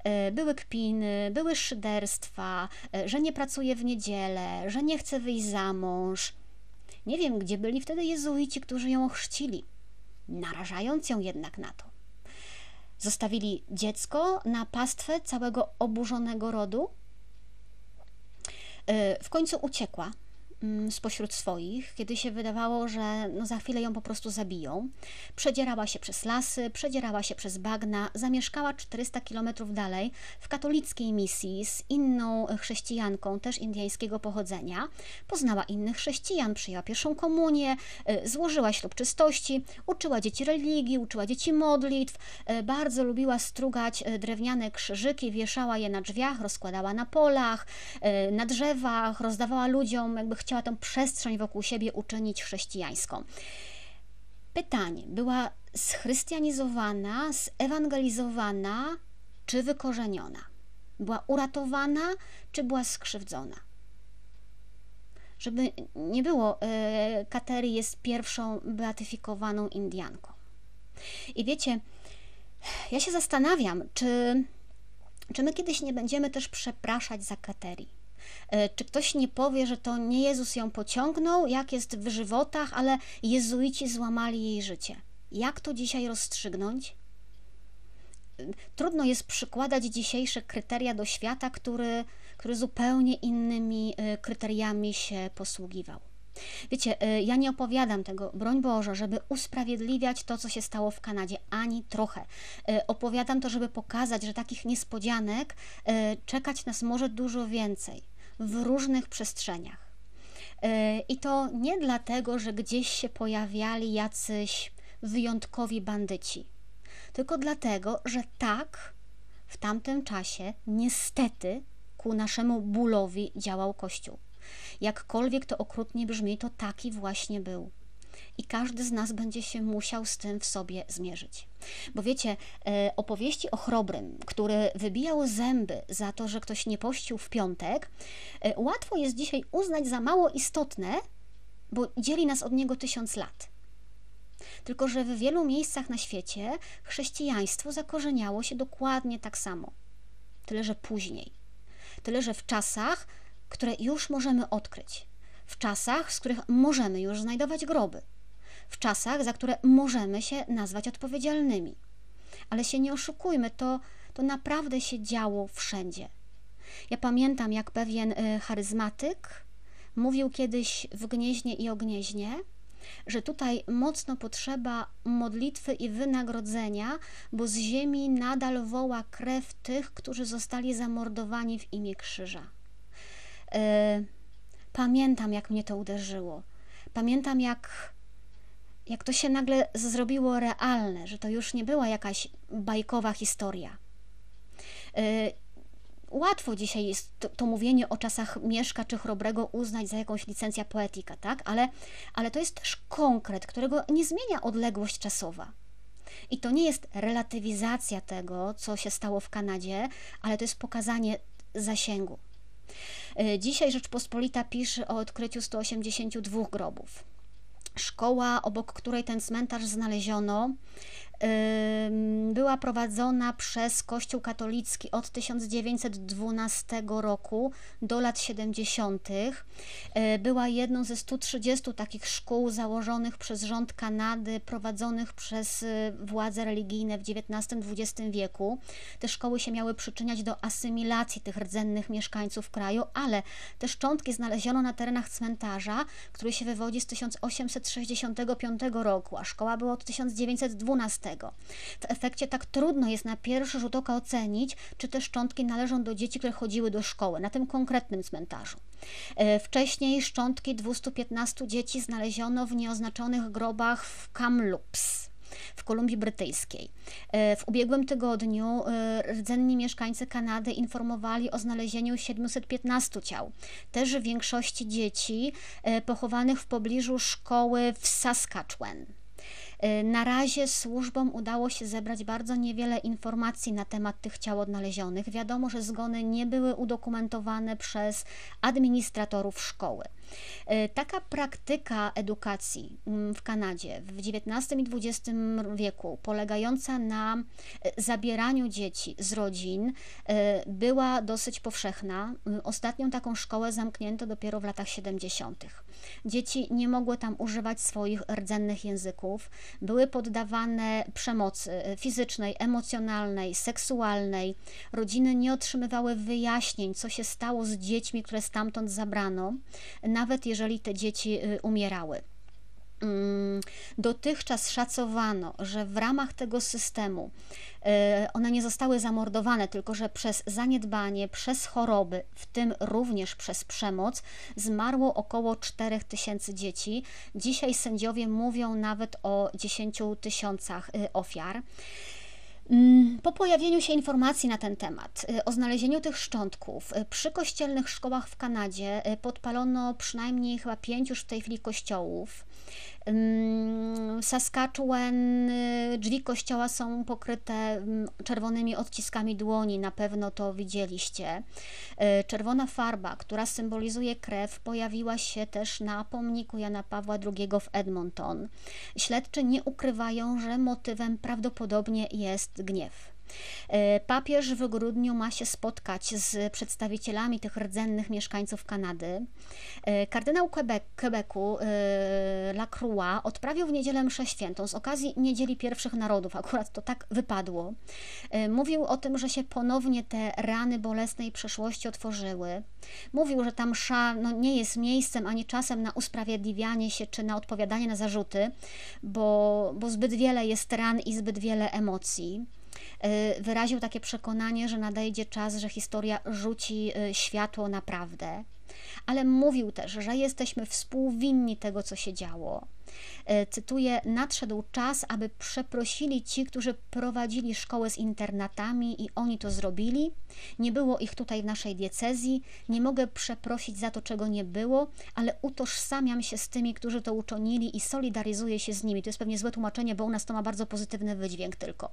E, były kpiny, były szyderstwa, że nie pracuje w niedzielę, że nie chce wyjść za mąż. Nie wiem, gdzie byli wtedy jezuici, którzy ją ochrzcili, narażając ją jednak na to. Zostawili dziecko na pastwę całego oburzonego rodu. Y, w końcu uciekła spośród swoich, kiedy się wydawało, że no za chwilę ją po prostu zabiją. Przedzierała się przez lasy, przedzierała się przez bagna, zamieszkała 400 kilometrów dalej w katolickiej misji z inną chrześcijanką, też indyjskiego pochodzenia. Poznała innych chrześcijan, przyjęła pierwszą komunię, y, złożyła ślub czystości, uczyła dzieci religii, uczyła dzieci modlitw, y, bardzo lubiła strugać y, drewniane krzyżyki, wieszała je na drzwiach, rozkładała na polach, na drzewach, rozdawała ludziom jakby chciała tę przestrzeń wokół siebie uczynić chrześcijańską. Pytanie: była schrystianizowana, zewangelizowana czy wykorzeniona? Była uratowana czy była skrzywdzona? Żeby nie było, e, Kateri jest pierwszą beatyfikowaną Indianką. I wiecie, ja się zastanawiam, czy, czy my kiedyś nie będziemy też przepraszać za Kateri czy ktoś nie powie, że to nie Jezus ją pociągnął, jak jest w żywotach, ale jezuici złamali jej życie? Jak to dzisiaj rozstrzygnąć? Trudno jest przykładać dzisiejsze kryteria do świata, który, który zupełnie innymi e, kryteriami się posługiwał. Wiecie, e, ja nie opowiadam tego, broń Boże, żeby usprawiedliwiać to, co się stało w Kanadzie, ani trochę. Opowiadam to, żeby pokazać, że takich niespodzianek czekać nas może dużo więcej w różnych przestrzeniach. E, I to nie dlatego, że gdzieś się pojawiali jacyś wyjątkowi bandyci, tylko dlatego, że tak w tamtym czasie niestety ku naszemu bólowi działał Kościół. Jakkolwiek to okrutnie brzmi, to taki właśnie był i każdy z nas będzie się musiał z tym w sobie zmierzyć. Bo wiecie, e, opowieści o chrobrym, który wybijał zęby za to, że ktoś nie pościł w piątek, e, łatwo jest dzisiaj uznać za mało istotne, bo dzieli nas od niego tysiąc lat. Tylko, że w wielu miejscach na świecie chrześcijaństwo zakorzeniało się dokładnie tak samo. Tyle, że później. Tyle, że w czasach, które już możemy odkryć. W czasach, z których możemy już znajdować groby w czasach, za które możemy się nazwać odpowiedzialnymi. Ale się nie oszukujmy, to, to naprawdę się działo wszędzie. Ja pamiętam, jak pewien y, charyzmatyk mówił kiedyś w Gnieźnie i Ognieźnie, że tutaj mocno potrzeba modlitwy i wynagrodzenia, bo z ziemi nadal woła krew tych, którzy zostali zamordowani w imię krzyża. E, pamiętam, jak mnie to uderzyło. Pamiętam, jak, jak to się nagle zrobiło realne, że to już nie była jakaś bajkowa historia. E, łatwo dzisiaj jest to, to, mówienie o czasach Mieszka czy Chrobrego uznać za jakąś licencja poetyka, tak? Ale, ale to jest też konkret, którego nie zmienia odległość czasowa. I to nie jest relatywizacja tego, co się stało w Kanadzie, ale to jest pokazanie zasięgu. E, dzisiaj Rzeczpospolita pisze o odkryciu 182 grobów. Szkoła, obok której ten cmentarz znaleziono, była prowadzona przez Kościół katolicki od 1912 roku do lat 70. E, była jedną ze 130 takich szkół założonych przez rząd Kanady, prowadzonych przez e, władze religijne w XIX-XX wieku. Te szkoły się miały przyczyniać do asymilacji tych rdzennych mieszkańców kraju, ale te szczątki znaleziono na terenach cmentarza, który się wywodzi z 1865 roku, a szkoła była od 1912. W efekcie tak trudno jest na pierwszy rzut oka ocenić, czy te szczątki należą do dzieci, które chodziły do szkoły, na tym konkretnym cmentarzu. E, wcześniej szczątki 215 dzieci znaleziono w nieoznaczonych grobach w Kamloops w Kolumbii Brytyjskiej. E, w ubiegłym tygodniu e, rdzenni mieszkańcy Kanady informowali o znalezieniu 715 ciał, też w większości dzieci pochowanych w pobliżu szkoły w Saskatchewan. Y, na razie służbom udało się zebrać bardzo niewiele informacji na temat tych ciał odnalezionych. Wiadomo, że zgony nie były udokumentowane przez administratorów szkoły. E, taka praktyka edukacji mm, w Kanadzie w XIX i XX wieku, polegająca na e, zabieraniu dzieci z rodzin, e, była dosyć powszechna. Ostatnią taką szkołę zamknięto dopiero w latach 70. Dzieci nie mogły tam używać swoich rdzennych języków, były poddawane przemocy fizycznej, emocjonalnej, seksualnej. Rodziny nie otrzymywały wyjaśnień, co się stało z dziećmi, które stamtąd zabrano nawet jeżeli te dzieci y, umierały. Mm, dotychczas szacowano, że w ramach tego systemu y, one nie zostały zamordowane, tylko że przez zaniedbanie, przez choroby, w tym również przez przemoc, zmarło około 4 tysięcy dzieci. Dzisiaj sędziowie mówią nawet o 10 tysiącach y, ofiar. Mm, po pojawieniu się informacji na ten temat, y, o znalezieniu tych szczątków, przy kościelnych szkołach w Kanadzie podpalono przynajmniej chyba pięć już w tej chwili kościołów. Saskatchewan, y, drzwi kościoła są pokryte czerwonymi odciskami dłoni, na pewno to widzieliście. Y, czerwona farba, która symbolizuje krew, pojawiła się też na pomniku Jana Pawła II w Edmonton. Śledczy nie ukrywają, że motywem prawdopodobnie jest gniew. E, papież w grudniu ma się spotkać z przedstawicielami tych rdzennych mieszkańców Kanady. E, kardynał Quebec, Quebecu e, Lacroix odprawił w niedzielę mszę świętą z okazji Niedzieli Pierwszych Narodów, akurat to tak wypadło. Mówił o tym, że się ponownie te rany bolesnej przeszłości otworzyły. Mówił, że ta msza no, nie jest miejscem ani czasem na usprawiedliwianie się czy na odpowiadanie na zarzuty, bo, bo zbyt wiele jest ran i zbyt wiele emocji. Y, wyraził takie przekonanie, że nadejdzie czas, że historia rzuci y, światło na prawdę, ale mówił też, że jesteśmy współwinni tego, co się działo. E, cytuję: Nadszedł czas, aby przeprosili ci, którzy prowadzili szkołę z internatami i oni to zrobili. Nie było ich tutaj w naszej diecezji. Nie mogę przeprosić za to, czego nie było, ale utożsamiam się z tymi, którzy to uczynili i solidaryzuję się z nimi. To jest pewnie złe tłumaczenie, bo u nas to ma bardzo pozytywny wydźwięk tylko.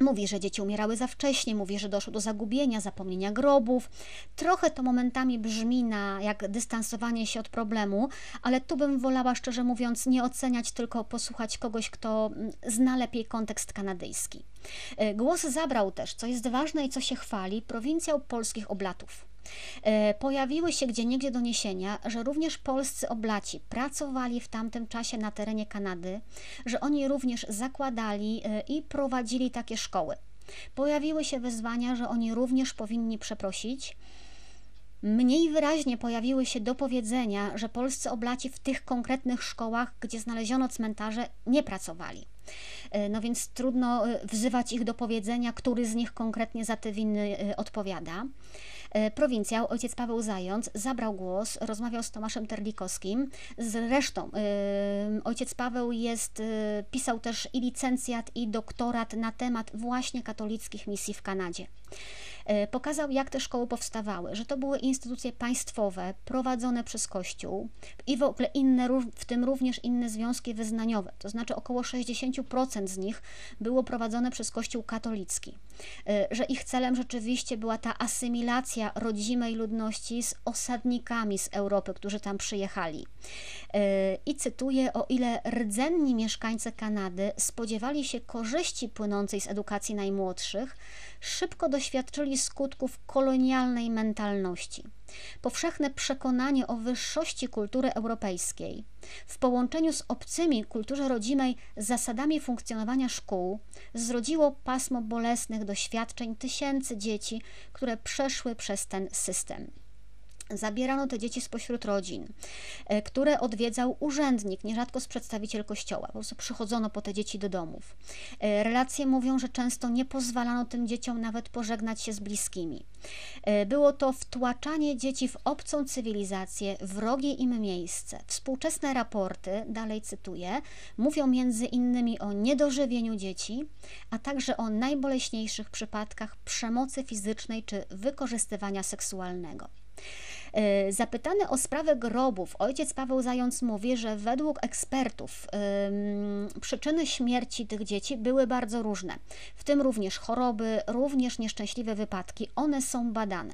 Mówi, że dzieci umierały za wcześnie, mówi, że doszło do zagubienia, zapomnienia grobów. Trochę to momentami brzmi na jak dystansowanie się od problemu, ale tu bym wolała, szczerze mówiąc, nie oceniać, tylko posłuchać kogoś, kto mm, zna lepiej kontekst kanadyjski. E, głos zabrał też, co jest ważne i co się chwali, prowincjał polskich oblatów. E, pojawiły się gdzieniegdzie doniesienia, że również polscy oblaci pracowali w tamtym czasie na terenie Kanady, że oni również zakładali e, i prowadzili takie szkoły. Pojawiły się wezwania, że oni również powinni przeprosić. Mniej wyraźnie pojawiły się dopowiedzenia, że polscy oblaci w tych konkretnych szkołach, gdzie znaleziono cmentarze, nie pracowali. E, no więc trudno wzywać ich do powiedzenia, który z nich konkretnie za te winy odpowiada. Prowincjał, ojciec Paweł Zając, zabrał głos, rozmawiał z Tomaszem Terlikowskim. Zresztą ojciec Paweł jest, pisał też i licencjat, i doktorat na temat właśnie katolickich misji w Kanadzie. E, pokazał, jak te szkoły powstawały, że to były instytucje państwowe prowadzone przez Kościół i w ogóle inne, w tym również inne związki wyznaniowe, to znaczy około 60% z nich było prowadzone przez Kościół katolicki, e, że ich celem rzeczywiście była ta asymilacja rodzimej ludności z osadnikami z Europy, którzy tam przyjechali. E, I cytuję, o ile rdzenni mieszkańcy Kanady spodziewali się korzyści płynącej z edukacji najmłodszych, szybko doświadczyli skutków kolonialnej mentalności. Powszechne przekonanie o wyższości kultury europejskiej w połączeniu z obcymi kulturze rodzimej zasadami funkcjonowania szkół zrodziło pasmo bolesnych doświadczeń tysięcy dzieci, które przeszły przez ten system. Zabierano te dzieci spośród rodzin, e, które odwiedzał urzędnik, nierzadko z przedstawiciel kościoła. Po prostu przychodzono po te dzieci do domów. E, relacje mówią, że często nie pozwalano tym dzieciom nawet pożegnać się z bliskimi. E, było to wtłaczanie dzieci w obcą cywilizację, wrogie im miejsce. Współczesne raporty, dalej cytuję, mówią między innymi o niedożywieniu dzieci, a także o najboleśniejszych przypadkach przemocy fizycznej czy wykorzystywania seksualnego. E, zapytany o sprawę grobów, ojciec Paweł Zając mówi, że według ekspertów przyczyny śmierci tych dzieci były bardzo różne, w tym również choroby, również nieszczęśliwe wypadki. One są badane.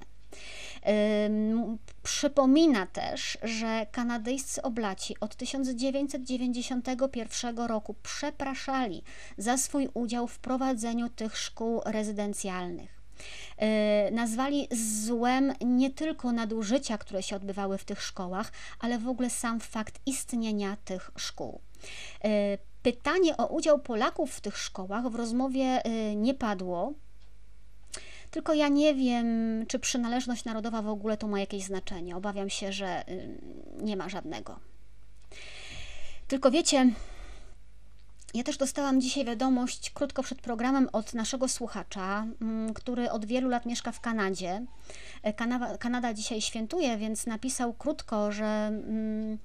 Przypomina też, że kanadyjscy oblaci od 1991 roku przepraszali za swój udział w prowadzeniu tych szkół rezydencjalnych. E, nazwali złem nie tylko nadużycia, które się odbywały w tych szkołach, ale w ogóle sam fakt istnienia tych szkół. E, pytanie o udział Polaków w tych szkołach w rozmowie e, nie padło. Tylko ja nie wiem, czy przynależność narodowa w ogóle to ma jakieś znaczenie. Obawiam się, że nie ma żadnego. Tylko wiecie, ja też dostałam dzisiaj wiadomość krótko przed programem od naszego słuchacza, mm, który od wielu lat mieszka w Kanadzie. E, Kanada, Kanada dzisiaj świętuje, więc napisał krótko, że, mm,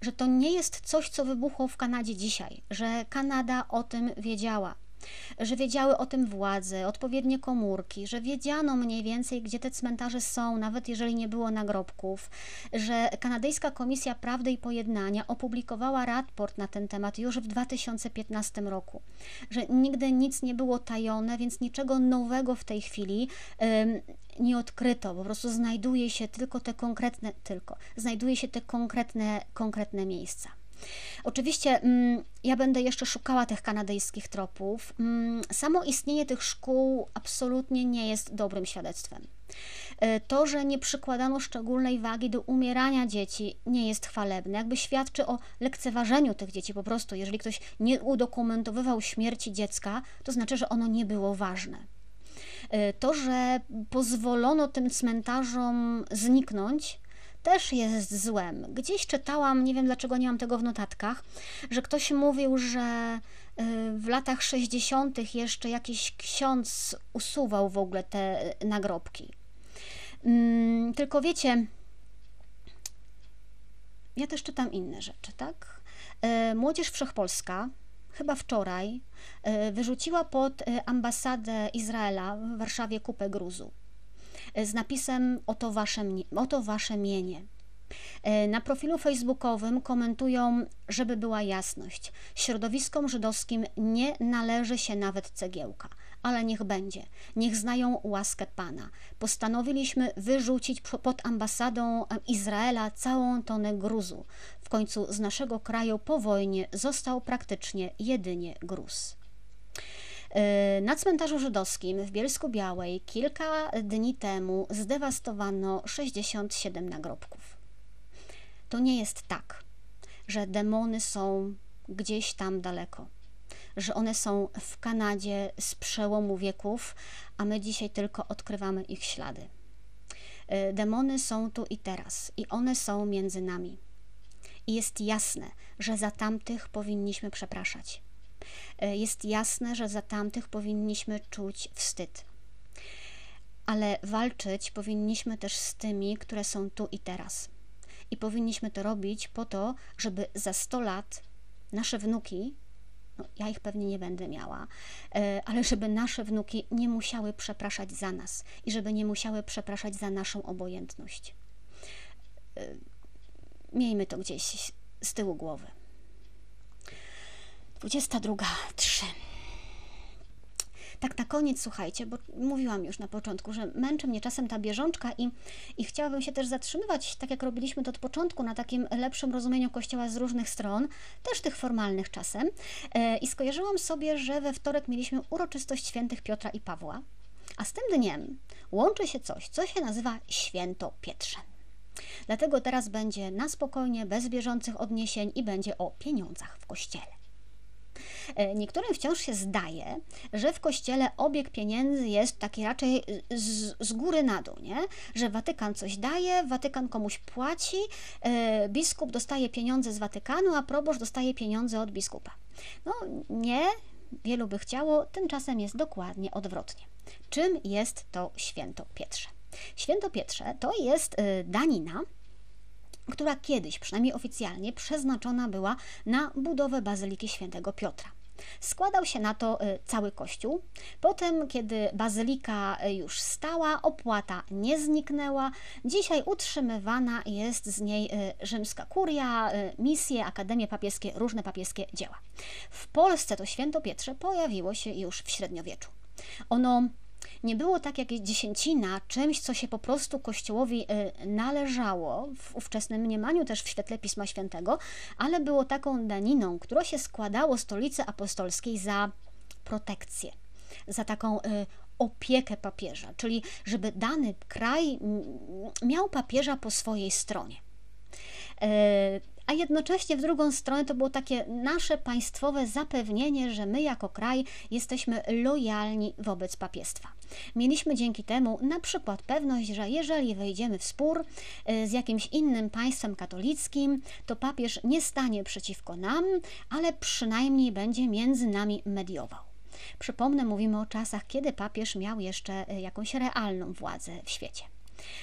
że to nie jest coś, co wybuchło w Kanadzie dzisiaj, że Kanada o tym wiedziała że wiedziały o tym władze, odpowiednie komórki, że wiedziano mniej więcej, gdzie te cmentarze są, nawet jeżeli nie było nagrobków, że Kanadyjska Komisja Prawdy i Pojednania opublikowała raport na ten temat już w 2015 roku, że nigdy nic nie było tajone, więc niczego nowego w tej chwili nie odkryto, po prostu znajduje się tylko te konkretne, tylko, znajduje się te konkretne, konkretne miejsca. Oczywiście mm, ja będę jeszcze szukała tych kanadyjskich tropów. Mm, samo istnienie tych szkół absolutnie nie jest dobrym świadectwem. E, to, że nie przykładano szczególnej wagi do umierania dzieci, nie jest chwalebne. Jakby świadczy o lekceważeniu tych dzieci po prostu. Jeżeli ktoś nie udokumentowywał śmierci dziecka, to znaczy, że ono nie było ważne. E, to, że pozwolono tym cmentarzom zniknąć, też jest złem. Gdzieś czytałam, nie wiem dlaczego nie mam tego w notatkach, że ktoś mówił, że y, w latach 60. jeszcze jakiś ksiądz usuwał w ogóle te nagrobki. Mm, tylko wiecie, ja też czytam inne rzeczy, tak? Y, Młodzież Wszechpolska chyba wczoraj y, wyrzuciła pod ambasadę Izraela w Warszawie kupę gruzu z napisem oto wasze, oto wasze mienie. E, na profilu facebookowym komentują, żeby była jasność. Środowiskom żydowskim nie należy się nawet cegiełka, ale niech będzie. Niech znają łaskę Pana. Postanowiliśmy wyrzucić pod ambasadą Izraela całą tonę gruzu. W końcu z naszego kraju po wojnie został praktycznie jedynie gruz. E, na cmentarzu żydowskim w Bielsku Białej kilka dni temu zdewastowano 67 nagrobków. To nie jest tak, że demony są gdzieś tam daleko, że one są w Kanadzie z przełomu wieków, a my dzisiaj tylko odkrywamy ich ślady. E, demony są tu i teraz i one są między nami. I jest jasne, że za tamtych powinniśmy przepraszać. E, jest jasne, że za tamtych powinniśmy czuć wstyd. Ale walczyć powinniśmy też z tymi, które są tu i teraz. I powinniśmy to robić po to, żeby za 100 lat nasze wnuki no, ja ich pewnie nie będę miała, e, ale żeby nasze wnuki nie musiały przepraszać za nas i żeby nie musiały przepraszać za naszą obojętność. E, miejmy to gdzieś z tyłu głowy. 22.3 tak na koniec, słuchajcie, bo mówiłam już na początku, że męczy mnie czasem ta bieżączka i, i chciałabym się też zatrzymywać, tak jak robiliśmy to od początku, na takim lepszym rozumieniu Kościoła z różnych stron, też tych formalnych czasem. E, I skojarzyłam sobie, że we wtorek mieliśmy uroczystość świętych Piotra i Pawła, a z tym dniem łączy się coś, co się nazywa Święto Pietrze. Dlatego teraz będzie na spokojnie, bez bieżących odniesień i będzie o pieniądzach w kościele. E, niektórym wciąż się zdaje, że w kościele obieg pieniędzy jest taki raczej z, z góry na dół, nie? że Watykan coś daje, Watykan komuś płaci, e, biskup dostaje pieniądze z Watykanu, a proboszcz dostaje pieniądze od biskupa. No nie, wielu by chciało, tymczasem jest dokładnie odwrotnie. Czym jest to święto Pietrze? Święto Pietrze to jest e, danina, która kiedyś, przynajmniej oficjalnie, przeznaczona była na budowę Bazyliki Świętego Piotra. Składał się na to y, cały kościół. Potem, kiedy bazylika y, już stała, opłata nie zniknęła. Dzisiaj utrzymywana jest z niej y, rzymska kuria, misje, akademie papieskie, różne papieskie dzieła. W Polsce to święto Pietrze pojawiło się już w średniowieczu. Ono nie było tak jak dziesięcina czymś, co się po prostu Kościołowi y, należało w ówczesnym mniemaniu, też w świetle Pisma Świętego, ale było taką daniną, którą się składało stolicy apostolskiej za protekcję, za taką y, opiekę papieża, czyli żeby dany kraj miał papieża po swojej stronie. A jednocześnie w drugą stronę to było takie nasze państwowe zapewnienie, że my jako kraj jesteśmy lojalni wobec papiestwa. Mieliśmy dzięki temu na przykład pewność, że jeżeli wejdziemy w spór y, z jakimś innym państwem katolickim, to papież nie stanie przeciwko nam, ale przynajmniej będzie między nami mediował. Przypomnę, mówimy o czasach, kiedy papież miał jeszcze y, jakąś realną władzę w świecie.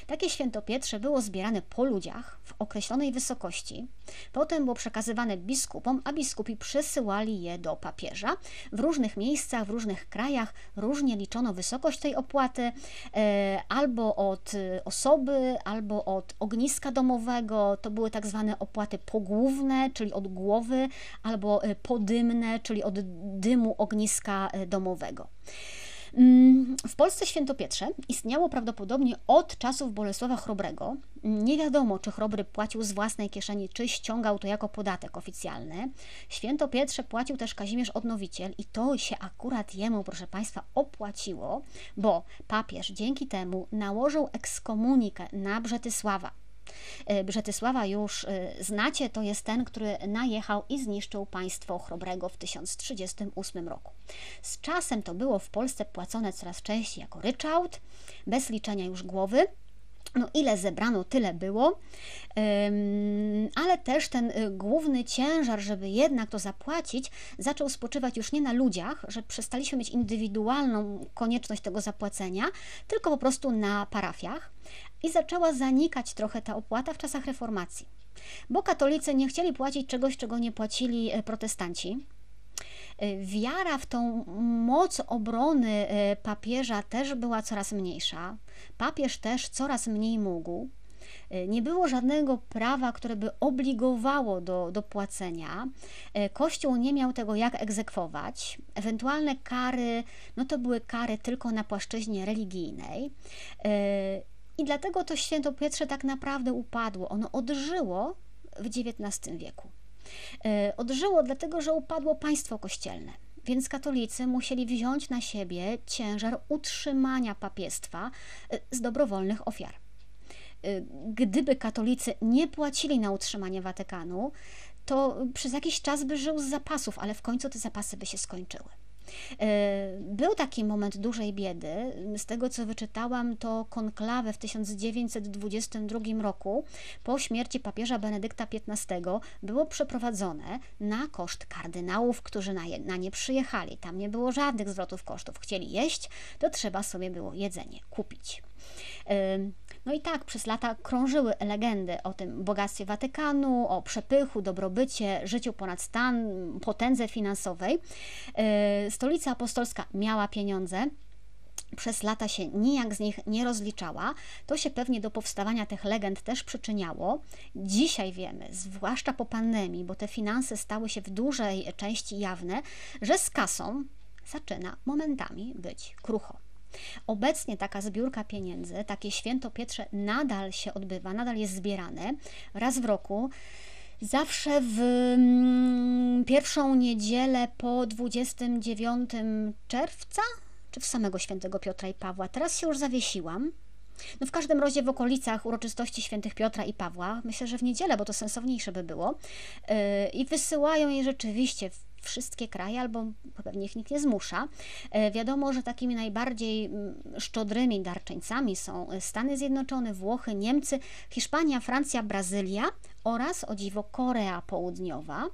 Takie świętopietrze było zbierane po ludziach w określonej wysokości, potem było przekazywane biskupom, a biskupi przesyłali je do papieża. W różnych miejscach, w różnych krajach różnie liczono wysokość tej opłaty, e, albo od osoby, albo od ogniska domowego. To były tak zwane opłaty pogłówne, czyli od głowy, albo e, podymne, czyli od dymu ogniska e, domowego. Mm, w Polsce świętopietrze istniało prawdopodobnie od czasów Bolesława Chrobrego. Nie wiadomo, czy Chrobry płacił z własnej kieszeni, czy ściągał to jako podatek oficjalny. Świętopietrze płacił też Kazimierz Odnowiciel i to się akurat jemu, proszę Państwa, opłaciło, bo papież dzięki temu nałożył ekskomunikę na Brzetysława. E, Brzetysława już e, znacie, to jest ten, który najechał i zniszczył państwo Chrobrego w 1038 roku. Z czasem to było w Polsce płacone coraz częściej jako ryczałt, bez liczenia już głowy. No, ile zebrano, tyle było, ale też ten y, główny ciężar, żeby jednak to zapłacić, zaczął spoczywać już nie na ludziach, że przestaliśmy mieć indywidualną konieczność tego zapłacenia, tylko po prostu na parafiach i zaczęła zanikać trochę ta opłata w czasach reformacji, bo katolicy nie chcieli płacić czegoś, czego nie płacili e, protestanci. E, wiara w tą moc obrony e, papieża też była coraz mniejsza. Papież też coraz mniej mógł. Nie było żadnego prawa, które by obligowało do, do płacenia. Kościół nie miał tego jak egzekwować. Ewentualne kary, no to były kary tylko na płaszczyźnie religijnej. I dlatego to święto Pietrze tak naprawdę upadło. Ono odżyło w XIX wieku. E, odżyło dlatego, że upadło państwo kościelne. Więc katolicy musieli wziąć na siebie ciężar utrzymania papiestwa e, z dobrowolnych ofiar. E, gdyby katolicy nie płacili na utrzymanie Watykanu, to przez jakiś czas by żył z zapasów, ale w końcu te zapasy by się skończyły. E, był taki moment dużej biedy. Z tego co wyczytałam, to konklawę w 1922 roku po śmierci papieża Benedykta XV było przeprowadzone na koszt kardynałów, którzy na, je, na nie przyjechali. Tam nie było żadnych zwrotów kosztów. Chcieli jeść, to trzeba sobie było jedzenie kupić. No i tak przez lata krążyły legendy o tym bogactwie Watykanu, o przepychu, dobrobycie, życiu ponad stan, potędze finansowej. E, stolica apostolska miała pieniądze, przez lata się nijak z nich nie rozliczała, to się pewnie do powstawania tych legend też przyczyniało. Dzisiaj wiemy, zwłaszcza po pandemii, bo te finanse stały się w dużej części jawne, że z kasą zaczyna momentami być krucho. Obecnie taka zbiórka pieniędzy, takie święto Pietrze nadal się odbywa, nadal jest zbierane raz w roku. Zawsze w mm, pierwszą niedzielę po 29 czerwca, czy w samego świętego Piotra i Pawła. Teraz się już zawiesiłam. No w każdym razie w okolicach uroczystości świętych Piotra i Pawła, myślę, że w niedzielę, bo to sensowniejsze by było, yy, i wysyłają je rzeczywiście wszystkie kraje, albo pewnie ich nikt nie zmusza. E, wiadomo, że takimi najbardziej mm, szczodrymi darczyńcami są Stany Zjednoczone, Włochy, Niemcy, Hiszpania, Francja, Brazylia oraz, o dziwo, Korea Południowa.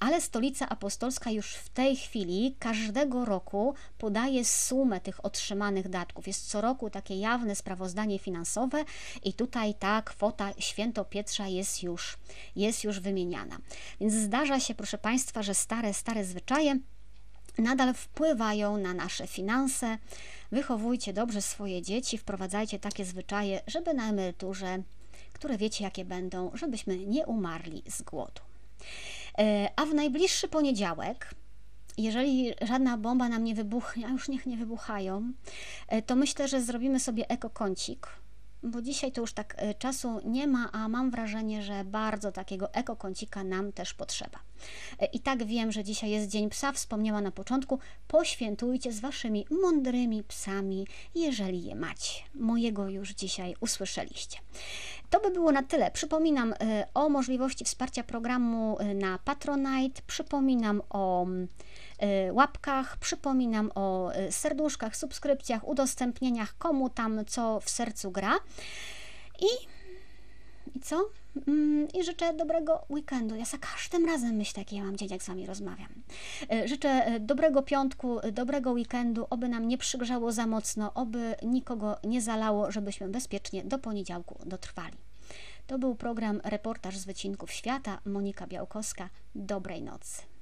Ale stolica apostolska już w tej chwili każdego roku podaje sumę tych otrzymanych datków. Jest co roku takie jawne sprawozdanie finansowe i tutaj ta kwota święto Pietrza jest już, jest już wymieniana. Więc zdarza się, proszę Państwa, że stare, stare zwyczaje nadal wpływają na nasze finanse. Wychowujcie dobrze swoje dzieci, wprowadzajcie takie zwyczaje, żeby na emeryturze które wiecie jakie będą, żebyśmy nie umarli z głodu. E, a w najbliższy poniedziałek, jeżeli żadna bomba nam nie wybuchnie, a już niech nie wybuchają, e, to myślę, że zrobimy sobie ekokącik bo dzisiaj to już tak e, czasu nie ma, a mam wrażenie, że bardzo takiego ekokącika nam też potrzeba. E, I tak wiem, że dzisiaj jest Dzień Psa, wspomniała na początku, poświętujcie z waszymi mądrymi psami, jeżeli je macie. Mojego już dzisiaj usłyszeliście. To by było na tyle. Przypominam e, o możliwości wsparcia programu na Patronite, przypominam o Y, łapkach. Przypominam o y, serduszkach, subskrypcjach, udostępnieniach, komu tam co w sercu gra. I, i co? Mm, I życzę dobrego weekendu. Ja za każdym razem myślę, jaki ja mam dzień, jak z Wami rozmawiam. Y, życzę dobrego piątku, dobrego weekendu, oby nam nie przygrzało za mocno, oby nikogo nie zalało, żebyśmy bezpiecznie do poniedziałku dotrwali. To był program Reportaż z Wycinków Świata. Monika Białkowska. Dobrej nocy.